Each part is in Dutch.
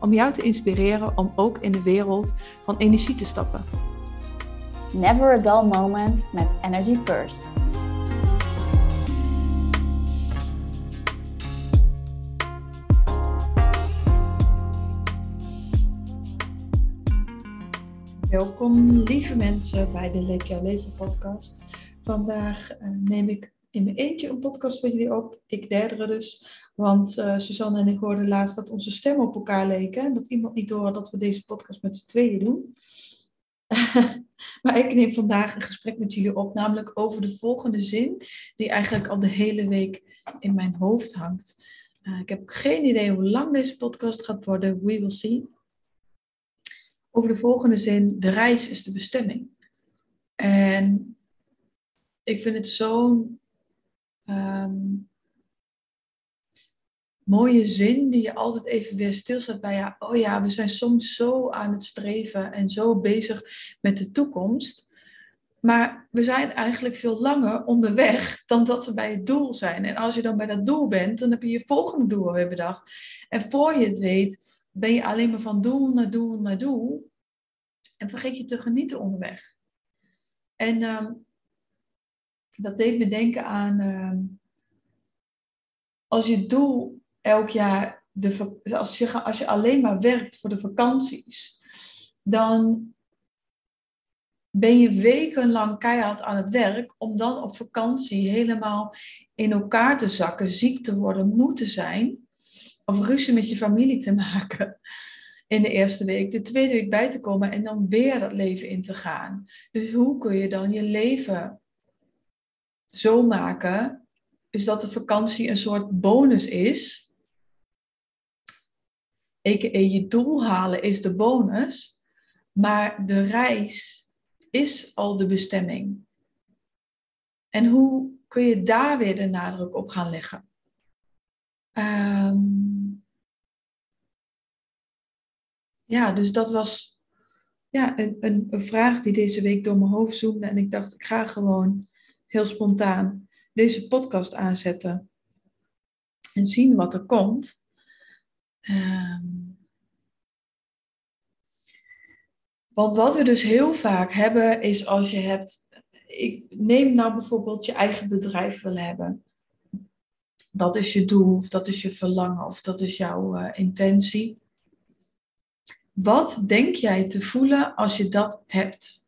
om jou te inspireren om ook in de wereld van energie te stappen. Never a dull moment met Energy First. Welkom lieve mensen bij de Leef Jouw Leven podcast. Vandaag uh, neem ik in mijn eentje een podcast voor jullie op. Ik derde dus. Want uh, Suzanne en ik hoorden laatst dat onze stemmen op elkaar leken. En dat iemand niet hoorde dat we deze podcast met z'n tweeën doen. maar ik neem vandaag een gesprek met jullie op. Namelijk over de volgende zin. Die eigenlijk al de hele week in mijn hoofd hangt. Uh, ik heb geen idee hoe lang deze podcast gaat worden. We will see over de volgende zin: de reis is de bestemming. En ik vind het zo'n ehm, mooie zin die je altijd even weer stilstaat bij. Ja, oh ja, we zijn soms zo aan het streven en zo bezig met de toekomst. Maar we zijn eigenlijk veel langer onderweg dan dat we bij het doel zijn. En als je dan bij dat doel bent, dan heb je je volgende doel weer bedacht. En voor je het weet, ben je alleen maar van doel naar doel naar doel. En vergeet je te genieten onderweg. En ehm, dat deed me denken aan ehm, als je doel elk jaar, de, als, je, als je alleen maar werkt voor de vakanties, dan ben je wekenlang keihard aan het werk om dan op vakantie helemaal in elkaar te zakken, ziek te worden, moe te zijn of ruzie met je familie te maken in de eerste week, de tweede week bij te komen en dan weer dat leven in te gaan. Dus hoe kun je dan je leven zo maken, is dat de vakantie een soort bonus is. A.k.a. je doel halen is de bonus, maar de reis is al de bestemming. En hoe kun je daar weer de nadruk op gaan leggen? Um, ja, dus dat was ja, een, een, een, vraag die deze week door mijn hoofd zoomde. En ik dacht, ik ga gewoon heel spontaan deze podcast aanzetten. En zien wat er komt. Um, want wat we dus heel vaak hebben, is als je hebt. Ik neem nou bijvoorbeeld je eigen bedrijf wil hebben. Dat is je doel, of dat is je verlangen, of dat is jouw uh, intentie. Wat denk jij te voelen als je dat hebt?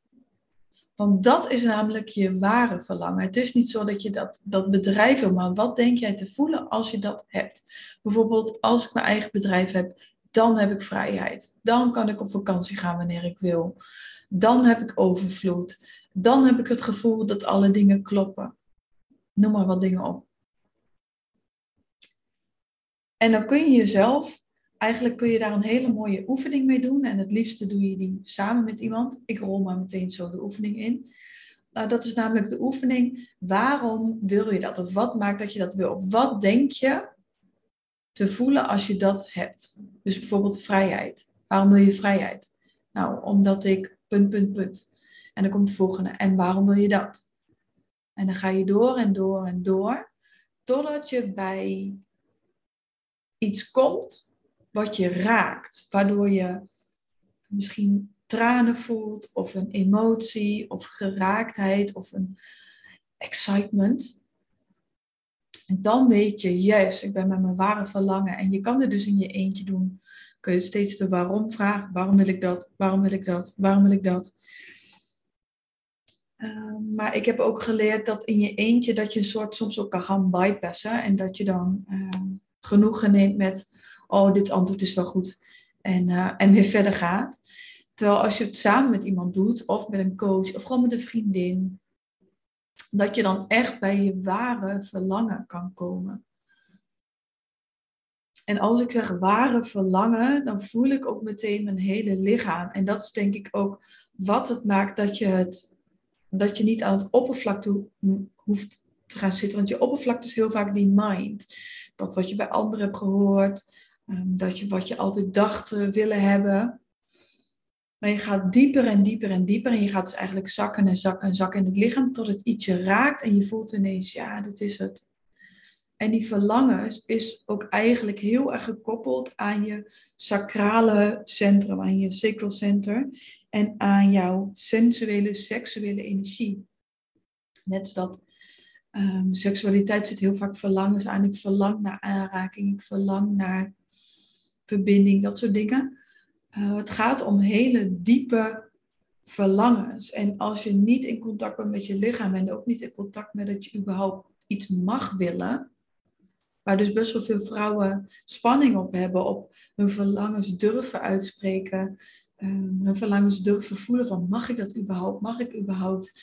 Want dat is namelijk je ware verlangen. Het is niet zo dat je dat, dat bedrijf wil, maar wat denk jij te voelen als je dat hebt? Bijvoorbeeld, als ik mijn eigen bedrijf heb, dan heb ik vrijheid. Dan kan ik op vakantie gaan wanneer ik wil. Dan heb ik overvloed. Dan heb ik het gevoel dat alle dingen kloppen. Noem maar wat dingen op. En dan kun je jezelf eigenlijk kun je daar een hele mooie oefening mee doen. En het liefste doe je die samen met iemand. Ik rol maar meteen zo de oefening in. Uh, dat is namelijk de oefening. Waarom wil je dat? Of wat maakt dat je dat wil? Of wat denk je te voelen als je dat hebt? Dus bijvoorbeeld vrijheid. Waarom wil je vrijheid? Nou, omdat ik punt, punt, punt. En dan komt de volgende. En waarom wil je dat? En dan ga je door en door en door. Totdat je bij iets komt wat je raakt, waardoor je misschien tranen voelt of een emotie of geraaktheid of een excitement. En dan weet je, juist, ik ben met mijn ware verlangen. En je kan het dus in je eentje doen. Kun je steeds de waarom vragen. Waarom wil ik dat? Waarom wil ik dat? Waarom wil ik dat? Ehm, maar ik heb ook geleerd dat in je eentje dat je een soort soms ook kan gaan bypassen. En dat je dan uh, genoegen neemt met oh, dit antwoord is wel goed. En, uh, en weer verder gaat. Terwijl als je het samen met iemand doet, of met een coach, of gewoon met een vriendin, dat je dan echt bij je ware verlangen kan komen. En als ik zeg ware verlangen, dan voel ik ook meteen mijn hele lichaam. En dat is denk ik ook wat het maakt dat je, het, dat je niet aan het oppervlakte hoeft te gaan zitten. Want je oppervlakte is heel vaak die mind. Dat wat je bij anderen hebt gehoord, ehm, dat je wat je altijd dacht willen hebben. Maar je gaat dieper en dieper en dieper. En je gaat dus eigenlijk zakken en zakken en zakken in het lichaam tot het ietsje raakt. En je voelt ineens, ja, dit is het. En die verlangens is ook eigenlijk heel erg gekoppeld aan je sacrale centrum, aan je sacral en aan jouw sensuele, seksuele energie. Net als dat um, seksualiteit zit heel vaak verlangens aan. Ik verlang naar aanraking, ik verlang naar verbinding, dat soort dingen. Uh, het gaat om hele diepe verlangens. En als je niet in contact bent met je lichaam en ook niet in contact met dat je überhaupt iets mag willen, waar dus best wel veel vrouwen spanning op hebben, op hun verlangens durven uitspreken, um, hun verlangens durven voelen van mag ik dat überhaupt? Mag ik überhaupt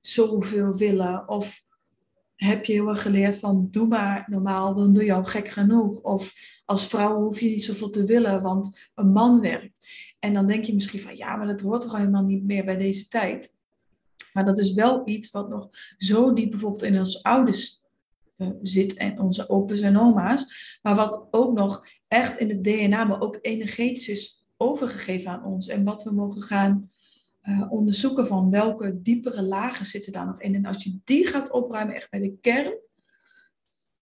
zoveel willen? Of heb je heel erg geleerd van doe maar normaal, dan doe je al gek genoeg. Of als vrouw hoef je niet zoveel te willen, want een man werkt. En dan denk je misschien van ja, maar dat hoort toch helemaal niet meer bij deze tijd. Maar dat is wel iets wat nog zo diep bijvoorbeeld in ons ouders uh, zit en onze opa's en oma's. Maar wat ook nog echt in het DNA, maar ook energetisch is overgegeven aan ons. En wat we mogen gaan uh, onderzoeken van welke diepere lagen zitten daar nog in. En als je die gaat opruimen, echt bij de kern,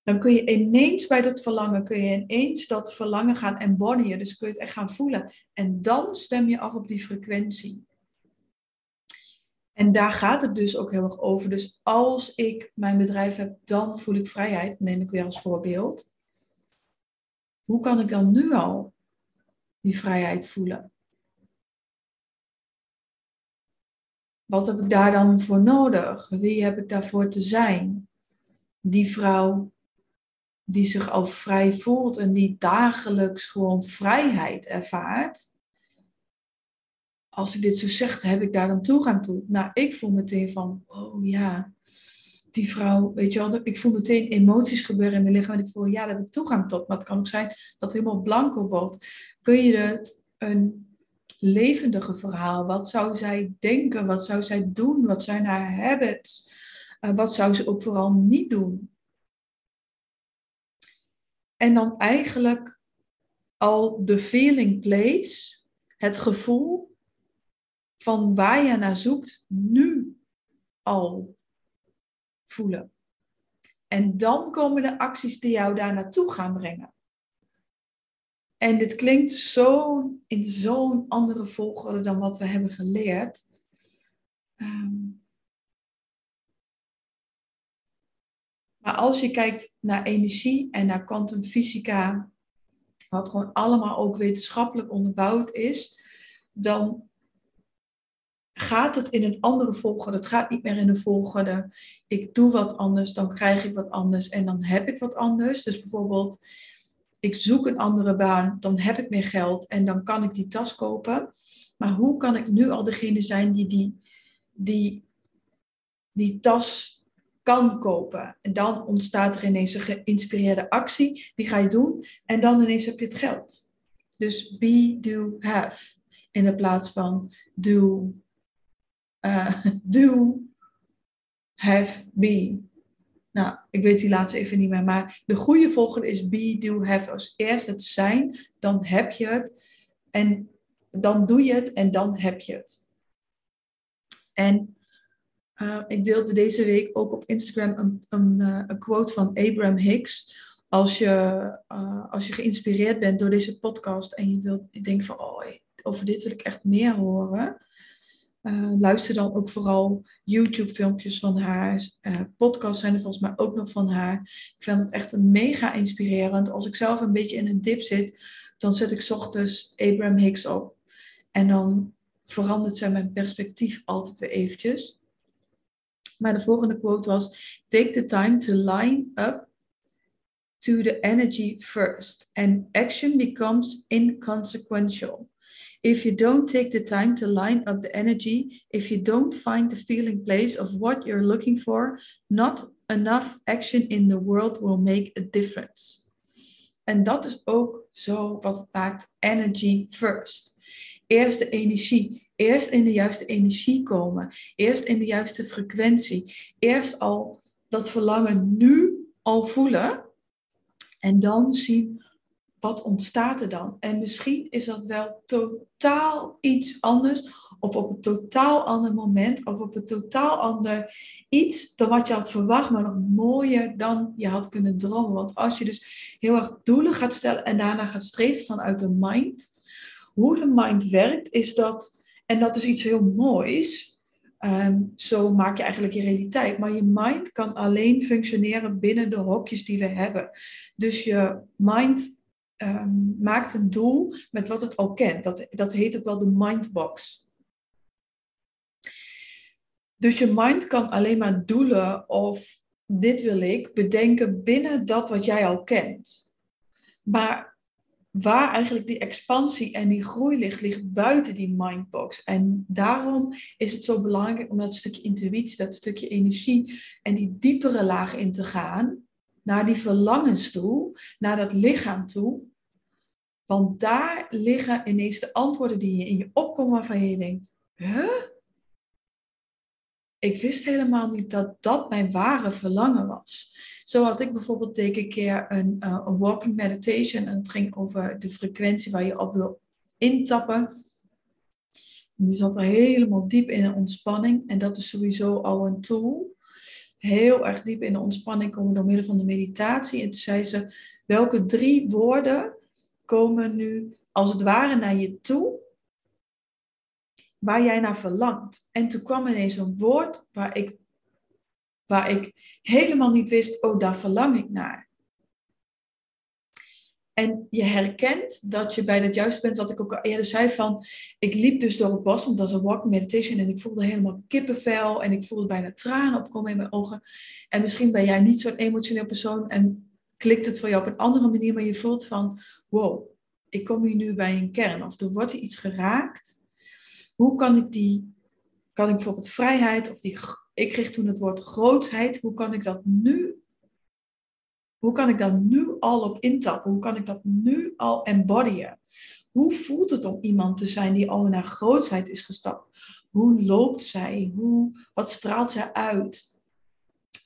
dan kun je ineens bij dat verlangen, kun je ineens dat verlangen gaan embodyen. Dus kun je het echt gaan voelen. En dan stem je af op die frequentie. En daar gaat het dus ook heel erg over. Dus als ik mijn bedrijf heb, dan voel ik vrijheid. Neem ik weer als voorbeeld. Hoe kan ik dan nu al die vrijheid voelen? Wat heb ik daar dan voor nodig? Wie heb ik daarvoor te zijn? Die vrouw die zich al vrij voelt en die dagelijks gewoon vrijheid ervaart. Als ik dit zo zeg, heb ik daar dan toegang toe? Nou, ik voel meteen van, oh ja, die vrouw, weet je wel, ik voel meteen emoties gebeuren in mijn lichaam. En ik voel, ja, daar heb ik toegang tot. Maar het kan ook zijn dat het helemaal blanco wordt. Kun je het een levendige verhaal. Wat zou zij denken? Wat zou zij doen? Wat zijn haar habits? Uh, wat zou ze ook vooral niet doen? En dan eigenlijk al de feeling place, het gevoel van waar je naar zoekt, nu al voelen. En dan komen de acties die jou daar naartoe gaan brengen. En dit klinkt zo in zo'n andere volgorde dan wat we hebben geleerd. Um, maar als je kijkt naar energie en naar kwantumfysica, wat gewoon allemaal ook wetenschappelijk onderbouwd is, dan gaat het in een andere volgorde. Het gaat niet meer in de volgorde. Ik doe wat anders, dan krijg ik wat anders en dan heb ik wat anders. Dus bijvoorbeeld, ik zoek een andere baan, dan heb ik meer geld en dan kan ik die tas kopen. Maar hoe kan ik nu al degene zijn die die, die, die tas kan kopen? En dan ontstaat er ineens een geïnspireerde actie, die ga je doen en dan ineens heb je het geld. Dus be, do, have. In plaats van do, uh, do, have, be. Nou, ik weet die laatste even niet meer. Maar de goede volgende is be, do, have. Als eerst het zijn, dan heb je het. En dan doe je het en dan heb je het. En uh, ik deelde deze week ook op Instagram een, een, uh, een quote van Abraham Hicks. Als je, uh, als je geïnspireerd bent door deze podcast en je, wilt, je denkt van, oh, over dit wil ik echt meer horen uh, luister dan ook vooral YouTube-filmpjes van haar. Uh, podcasts zijn er volgens mij ook nog van haar. Ik vind het echt mega inspirerend. Als ik zelf een beetje in een dip zit, dan zet ik ochtends Abraham Hicks op. En dan verandert zij mijn perspectief altijd weer eventjes. Maar de volgende quote was: Take the time to line up to the energy first, and action becomes inconsequential. If you don't take the time to line up the energy, if you don't find the feeling place of what you're looking for, not enough action in the world will make a difference. En dat is ook zo wat maakt energy first. Eerst de energie. Eerst in de juiste energie komen. Eerst in de juiste frequentie. Eerst al dat verlangen nu al voelen. En dan zien wat ontstaat er dan? En misschien is dat wel totaal iets anders, of op een totaal ander moment, of op een totaal ander iets dan wat je had verwacht, maar nog mooier dan je had kunnen dromen. Want als je dus heel erg doelen gaat stellen en daarna gaat streven vanuit de mind, hoe de mind werkt, is dat, en dat is iets heel moois. Ehm, zo maak je eigenlijk je realiteit. Maar je mind kan alleen functioneren binnen de hokjes die we hebben. Dus je mind um, maakt een doel met wat het al kent. Dat, dat heet ook wel de mindbox. Dus je mind kan alleen maar doelen of dit wil ik bedenken binnen dat wat jij al kent. Maar waar eigenlijk die expansie en die groei ligt, ligt buiten die mindbox. En daarom is het zo belangrijk om dat stukje intuïtie, dat stukje energie en die diepere laag in te gaan, naar die verlangens toe, naar dat lichaam toe, want daar liggen ineens de antwoorden die je in je opkomen waarvan je denkt, huh? Ik wist helemaal niet dat dat mijn ware verlangen was. Zo had ik bijvoorbeeld een keer een, uh, een walking meditation en het ging over de frequentie waar je op wil intappen. Je zat er helemaal diep in een ontspanning en dat is sowieso al een tool. Heel erg diep in de ontspanning komen door middel van de meditatie. En toen zei ze, welke drie woorden komen nu als het ware naar je toe, waar jij naar verlangt. En toen kwam ineens een woord waar ik, waar ik helemaal niet wist, oh, daar verlang ik naar. En je herkent dat je bij het juiste bent, wat ik ook al eerder zei van, ik liep dus door het bos, want dat is een walking meditation, en ik voelde helemaal kippenvel en ik voelde bijna tranen opkomen in mijn ogen. En misschien ben jij niet zo'n emotioneel persoon en klikt het voor jou op een andere manier, maar je voelt van, wow, ik kom hier nu bij een kern. Of er wordt iets geraakt. Hoe kan ik die, kan ik bijvoorbeeld vrijheid, of die, ik kreeg toen het woord grootheid, hoe kan ik dat nu, hoe kan ik daar nu al op intappen? Hoe kan ik dat nu al embodyen? Hoe voelt het om iemand te zijn die al naar grootheid is gestapt? Hoe loopt zij? Hoe, wat straalt zij uit?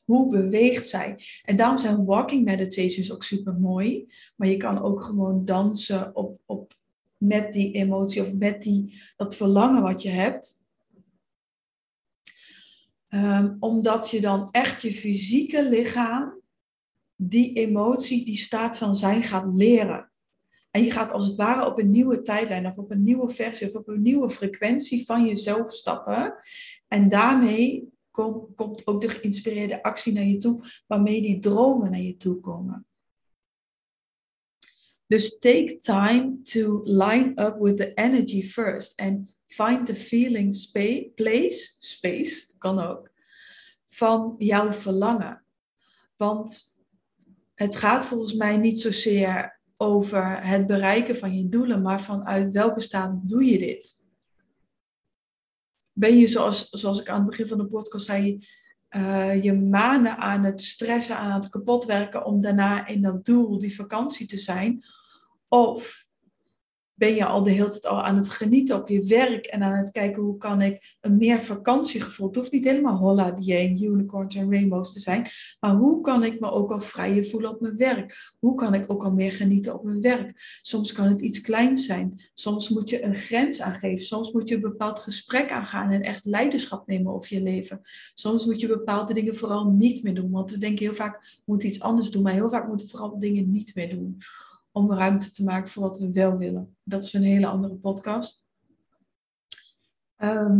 Hoe beweegt zij? En daarom zijn walking meditations ook super mooi. Maar je kan ook gewoon dansen op, op, met die emotie of met die, dat verlangen wat je hebt. Um, omdat je dan echt je fysieke lichaam die emotie, die staat van zijn gaat leren. En je gaat als het ware op een nieuwe tijdlijn of op een nieuwe versie of op een nieuwe frequentie van jezelf stappen. En daarmee kom, komt ook de geïnspireerde actie naar je toe, waarmee die dromen naar je toe komen. Dus take time to line up with the energy first and find the feeling space, place, space, kan ook, van jouw verlangen. Want het gaat volgens mij niet zozeer over het bereiken van je doelen, maar vanuit welke staat doe je dit? Ben je, zoals, zoals ik aan het begin van de podcast zei, uh, je maanden aan het stressen, aan het kapotwerken om daarna in dat doel, die vakantie te zijn? Of ben je al de hele tijd al aan het genieten op je werk en aan het kijken hoe kan ik een meer vakantiegevoel. Het hoeft niet helemaal holla die unicorns en rainbows te zijn, maar hoe kan ik me ook al vrijer voelen op mijn werk? Hoe kan ik ook al meer genieten op mijn werk? Soms kan het iets kleins zijn. Soms moet je een grens aangeven. Soms moet je een bepaald gesprek aangaan en echt leiderschap nemen over je leven. Soms moet je bepaalde dingen vooral niet meer doen, want we denken heel vaak we moeten iets anders doen, maar heel vaak moeten we vooral dingen niet meer doen om ruimte te maken voor wat we wel willen. Dat is een hele andere podcast. Ehm,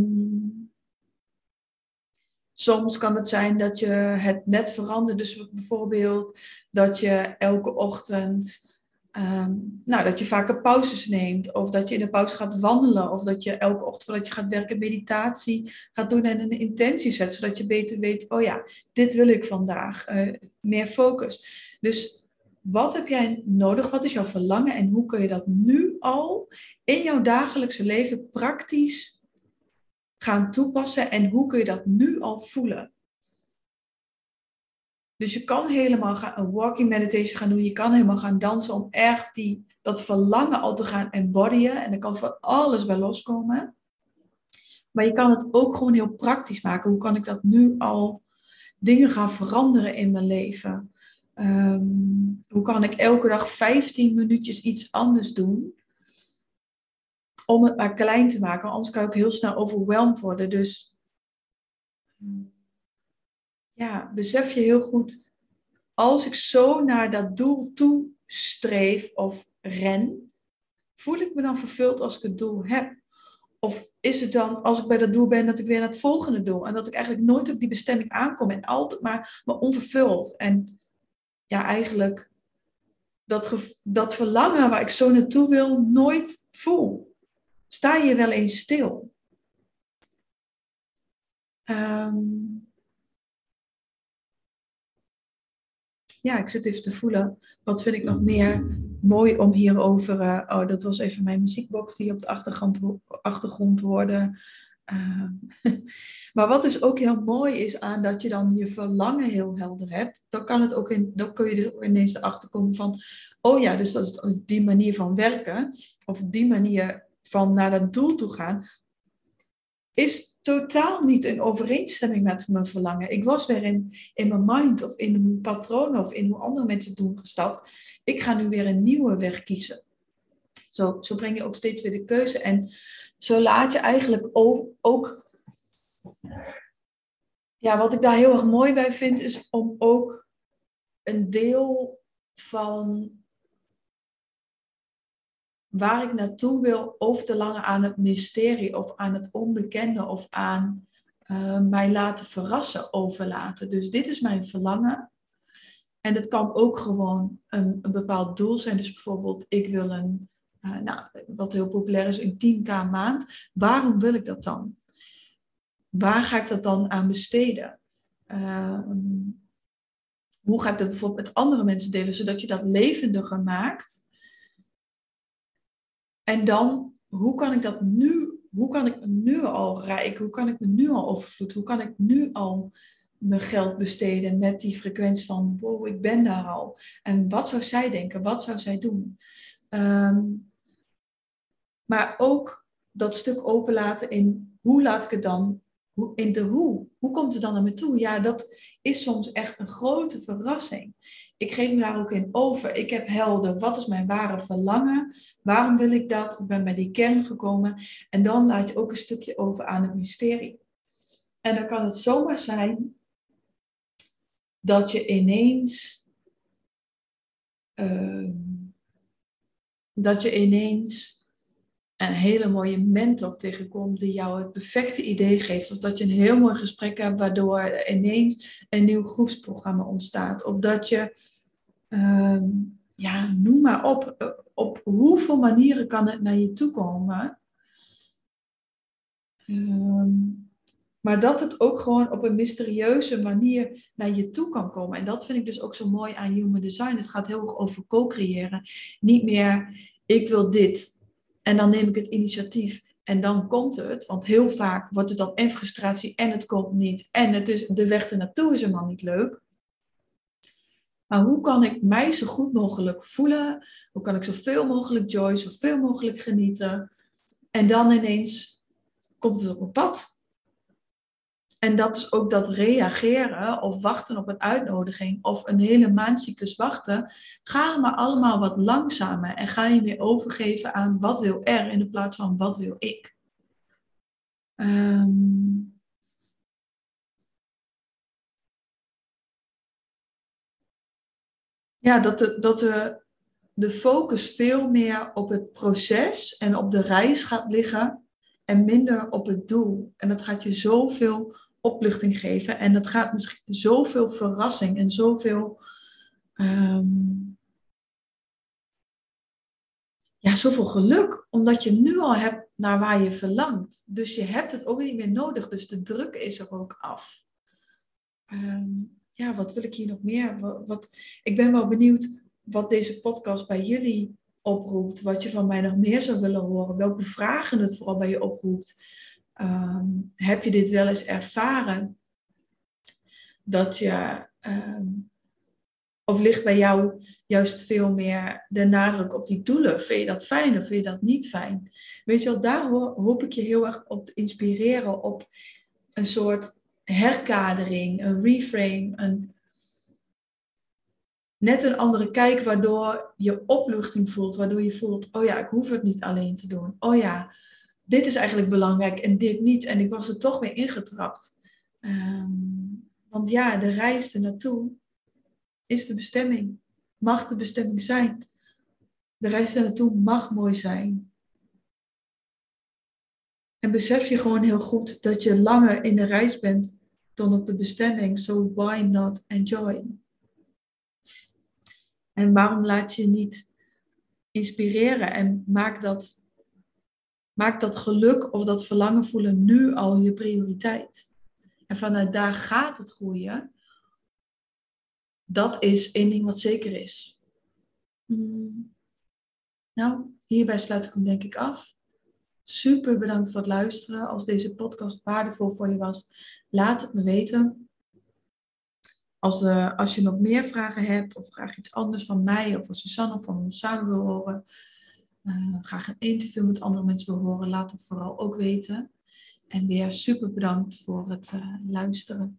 soms kan het zijn dat je het net verandert. Dus bijvoorbeeld dat je elke ochtend, ehm, nou, dat je vaker pauzes neemt. Of dat je in de pauze gaat wandelen. Of dat je elke ochtend voordat je gaat werken meditatie gaat doen en een intentie zet. Zodat je beter weet, oh ja, dit wil ik vandaag. Uh, meer focus. Dus wat heb jij nodig? Wat is jouw verlangen? En hoe kun je dat nu al in jouw dagelijkse leven praktisch gaan toepassen? En hoe kun je dat nu al voelen? Dus je kan helemaal gaan, een walking meditation gaan doen. Je kan helemaal gaan dansen om echt die, dat verlangen al te gaan embodyen. En er kan van alles bij loskomen. Maar je kan het ook gewoon heel praktisch maken. Hoe kan ik dat nu al dingen gaan veranderen in mijn leven? Ehm, hoe kan ik elke dag 15 minuutjes iets anders doen? Om het maar klein te maken. Anders kan ik heel snel overweldigd worden. Dus ja, besef je heel goed. Als ik zo naar dat doel toe streef of ren, voel ik me dan vervuld als ik het doel heb? Of is het dan, als ik bij dat doel ben, dat ik weer naar het volgende doel? En dat ik eigenlijk nooit op die bestemming aankom en altijd maar me onvervuld. En ja, eigenlijk dat, dat verlangen waar ik zo naartoe wil, nooit voel. Sta je wel eens stil? Um, ja, ik zit even te voelen. Wat vind ik nog meer mooi om hierover. Uh, oh, dat was even mijn muziekbox die op de achtergrond, achtergrond hoorde. Uh, maar wat dus ook heel mooi is aan dat je dan je verlangen heel helder hebt, dan, kan het ook in, dan kun je er ineens erachter komen van, oh ja, dus dat is die manier van werken, of die manier van naar dat doel toe gaan, is totaal niet in overeenstemming met mijn verlangen. Ik was weer in, in mijn mind of in mijn patronen of in hoe andere mensen doen gestapt. Ik ga nu weer een nieuwe weg kiezen. Zo, zo breng je ook steeds weer de keuze. En zo laat je eigenlijk ook. Ja, wat ik daar heel erg mooi bij vind, is om ook een deel van waar ik naartoe wil over te lange aan het mysterie of aan het onbekende of aan uh, mij laten verrassen overlaten. Dus dit is mijn verlangen. En het kan ook gewoon een, een bepaald doel zijn. Dus bijvoorbeeld, ik wil een, uh, nou, wat heel populair is, een 10k maand. Waarom wil ik dat dan? Waar ga ik dat dan aan besteden? Uh, hoe ga ik dat bijvoorbeeld met andere mensen delen, zodat je dat levendiger maakt? En dan, hoe kan ik dat nu, hoe kan ik nu al rijk, hoe kan ik me nu al overvloed, hoe kan ik nu al mijn geld besteden met die frequentie van, wow, ik ben daar al. En wat zou zij denken, wat zou zij doen? Ehm, maar ook dat stuk openlaten in, hoe laat ik het dan in de hoe. Hoe komt het dan naar me toe? Ja, dat is soms echt een grote verrassing. Ik geef me daar ook in over. Ik heb helder, wat is mijn ware verlangen? Waarom wil ik dat? Ik ben bij die kern gekomen. En dan laat je ook een stukje over aan het mysterie. En dan kan het zomaar zijn dat je ineens. Uh, dat je ineens een hele mooie mentor tegenkomt die jou het perfecte idee geeft. Of dat je een heel mooi gesprek hebt waardoor ineens een nieuw groepsprogramma ontstaat. Of dat je, uh, ja, noem maar op, op hoeveel manieren kan het naar je toe komen. Uh, maar dat het ook gewoon op een mysterieuze manier naar je toe kan komen. En dat vind ik dus ook zo mooi aan Human Design. Het gaat heel erg over co-creëren. Niet meer, ik wil dit en dan neem ik het initiatief en dan komt het. Want heel vaak wordt het dan en frustratie en het komt niet. En het is, de weg ernaartoe is helemaal niet leuk. Maar hoe kan ik mij zo goed mogelijk voelen? Hoe kan ik zoveel mogelijk joy, zoveel mogelijk genieten? En dan ineens komt het op mijn pad. En dat is ook dat reageren of wachten op een uitnodiging of een hele maandcyclus wachten. Ga maar allemaal wat langzamer en ga je weer overgeven aan wat wil er in de plaats van wat wil ik. Um, ja, dat de, dat de, de focus veel meer op het proces en op de reis gaat liggen en minder op het doel. En dat gaat je zoveel opluchting geven. En dat gaat misschien zoveel verrassing en zoveel. Um, ja, zoveel geluk, omdat je nu al hebt naar waar je verlangt. Dus je hebt het ook niet meer nodig. Dus de druk is er ook af. Um, ja, wat wil ik hier nog meer? Wat, ik ben wel benieuwd wat deze podcast bij jullie oproept. Wat je van mij nog meer zou willen horen. Welke vragen het vooral bij je oproept. Um, heb je dit wel eens ervaren? Dat je Ehm, of ligt bij jou juist veel meer de nadruk op die doelen? Vind je dat fijn of vind je dat niet fijn? Weet je wel, daar hoop ik je heel erg op te inspireren op een soort herkadering, een reframe, een, net een andere kijk waardoor je opluchting voelt, waardoor je voelt, oh ja, ik hoef het niet alleen te doen. Oh ja, dit is eigenlijk belangrijk en dit niet. En ik was er toch weer ingetrapt. Ehm, want ja, de reis er naartoe is de bestemming. Mag de bestemming zijn. De reis er naartoe mag mooi zijn. En besef je gewoon heel goed dat je langer in de reis bent dan op de bestemming. So why not enjoy? En waarom laat je niet inspireren en maak dat, maak dat geluk of dat verlangen voelen nu al je prioriteit. En vanuit daar gaat het groeien. Dat is één ding wat zeker is. Hmm. Nou, hierbij sluit ik hem denk ik af. Super bedankt voor het luisteren. Als deze podcast waardevol voor je was, laat het me weten. Als, uh, als je nog meer vragen hebt of graag iets anders van mij of van Susanne of van ons samen wil horen, uh, graag een interview met andere mensen wil horen, laat het vooral ook weten. En weer super bedankt voor het uh, luisteren.